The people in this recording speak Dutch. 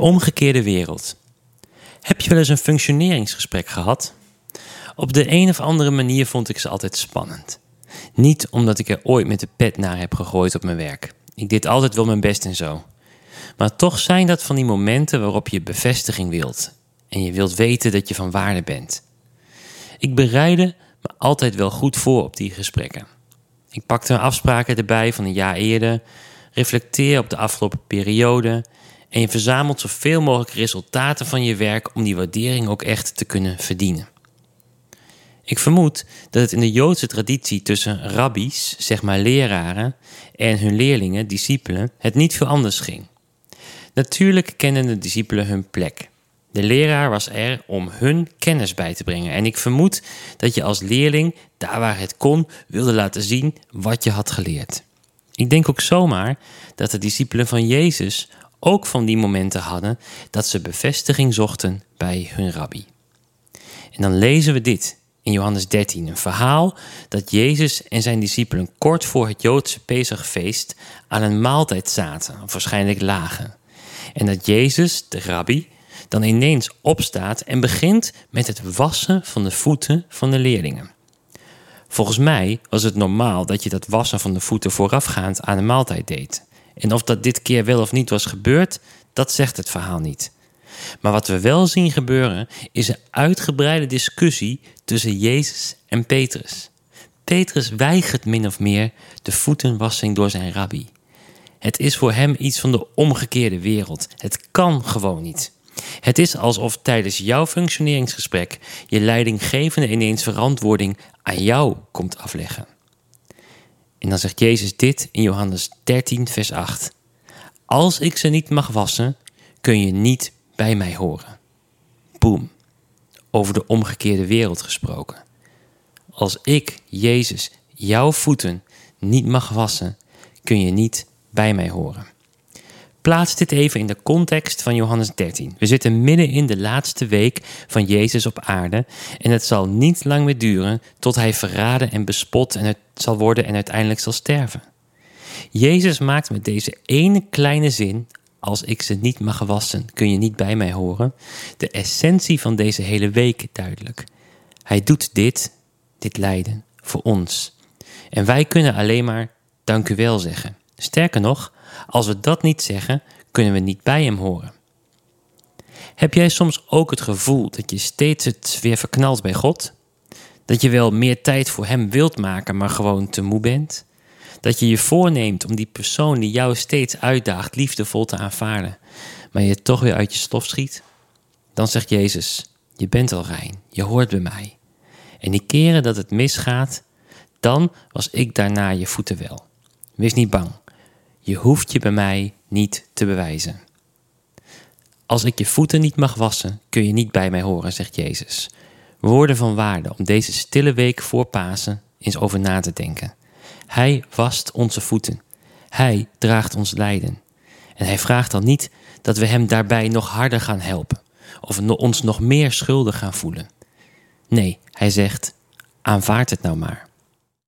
De omgekeerde wereld. Heb je wel eens een functioneringsgesprek gehad? Op de een of andere manier vond ik ze altijd spannend. Niet omdat ik er ooit met de pet naar heb gegooid op mijn werk. Ik deed altijd wel mijn best en zo. Maar toch zijn dat van die momenten waarop je bevestiging wilt. En je wilt weten dat je van waarde bent. Ik bereidde me altijd wel goed voor op die gesprekken. Ik pakte afspraken erbij van een jaar eerder, reflecteer op de afgelopen periode en je verzamelt zoveel mogelijk resultaten van je werk om die waardering ook echt te kunnen verdienen. Ik vermoed dat het in de Joodse traditie tussen rabbies, zeg maar leraren, en hun leerlingen, discipelen, het niet veel anders ging. Natuurlijk kenden de discipelen hun plek. De leraar was er om hun kennis bij te brengen. En ik vermoed dat je als leerling, daar waar het kon, wilde laten zien wat je had geleerd. Ik denk ook zomaar dat de discipelen van Jezus ook van die momenten hadden dat ze bevestiging zochten bij hun rabbi. En dan lezen we dit in Johannes 13, een verhaal dat Jezus en zijn discipelen kort voor het Joodse Pesachfeest aan een maaltijd zaten, of waarschijnlijk lagen. En dat Jezus, de rabbi, dan ineens opstaat en begint met het wassen van de voeten van de leerlingen. Volgens mij was het normaal dat je dat wassen van de voeten voorafgaand aan de maaltijd deed. En of dat dit keer wel of niet was gebeurd, dat zegt het verhaal niet. Maar wat we wel zien gebeuren is een uitgebreide discussie tussen Jezus en Petrus. Petrus weigert min of meer de voetenwassing door zijn rabbi. Het is voor hem iets van de omgekeerde wereld. Het kan gewoon niet. Het is alsof tijdens jouw functioneringsgesprek je leidinggevende ineens verantwoording aan jou komt afleggen. En dan zegt Jezus dit in Johannes 13, vers 8. Als ik ze niet mag wassen, kun je niet bij mij horen. Boom. Over de omgekeerde wereld gesproken. Als ik, Jezus, jouw voeten niet mag wassen, kun je niet bij mij horen. Plaats dit even in de context van Johannes 13. We zitten midden in de laatste week van Jezus op aarde en het zal niet lang meer duren tot hij verraden en bespot en het zal worden en uiteindelijk zal sterven. Jezus maakt met deze ene kleine zin, als ik ze niet mag wassen, kun je niet bij mij horen, de essentie van deze hele week duidelijk. Hij doet dit, dit lijden, voor ons. En wij kunnen alleen maar dank u wel zeggen. Sterker nog, als we dat niet zeggen, kunnen we niet bij hem horen. Heb jij soms ook het gevoel dat je steeds het weer verknalt bij God? Dat je wel meer tijd voor hem wilt maken, maar gewoon te moe bent? Dat je je voorneemt om die persoon die jou steeds uitdaagt liefdevol te aanvaarden, maar je toch weer uit je stof schiet? Dan zegt Jezus: Je bent al rein, je hoort bij mij. En die keren dat het misgaat, dan was ik daarna je voeten wel. Wees niet bang. Je hoeft je bij mij niet te bewijzen. Als ik je voeten niet mag wassen, kun je niet bij mij horen, zegt Jezus. Woorden van waarde om deze stille week voor Pasen eens over na te denken. Hij wast onze voeten. Hij draagt ons lijden. En hij vraagt dan niet dat we hem daarbij nog harder gaan helpen of ons nog meer schuldig gaan voelen. Nee, hij zegt: aanvaard het nou maar.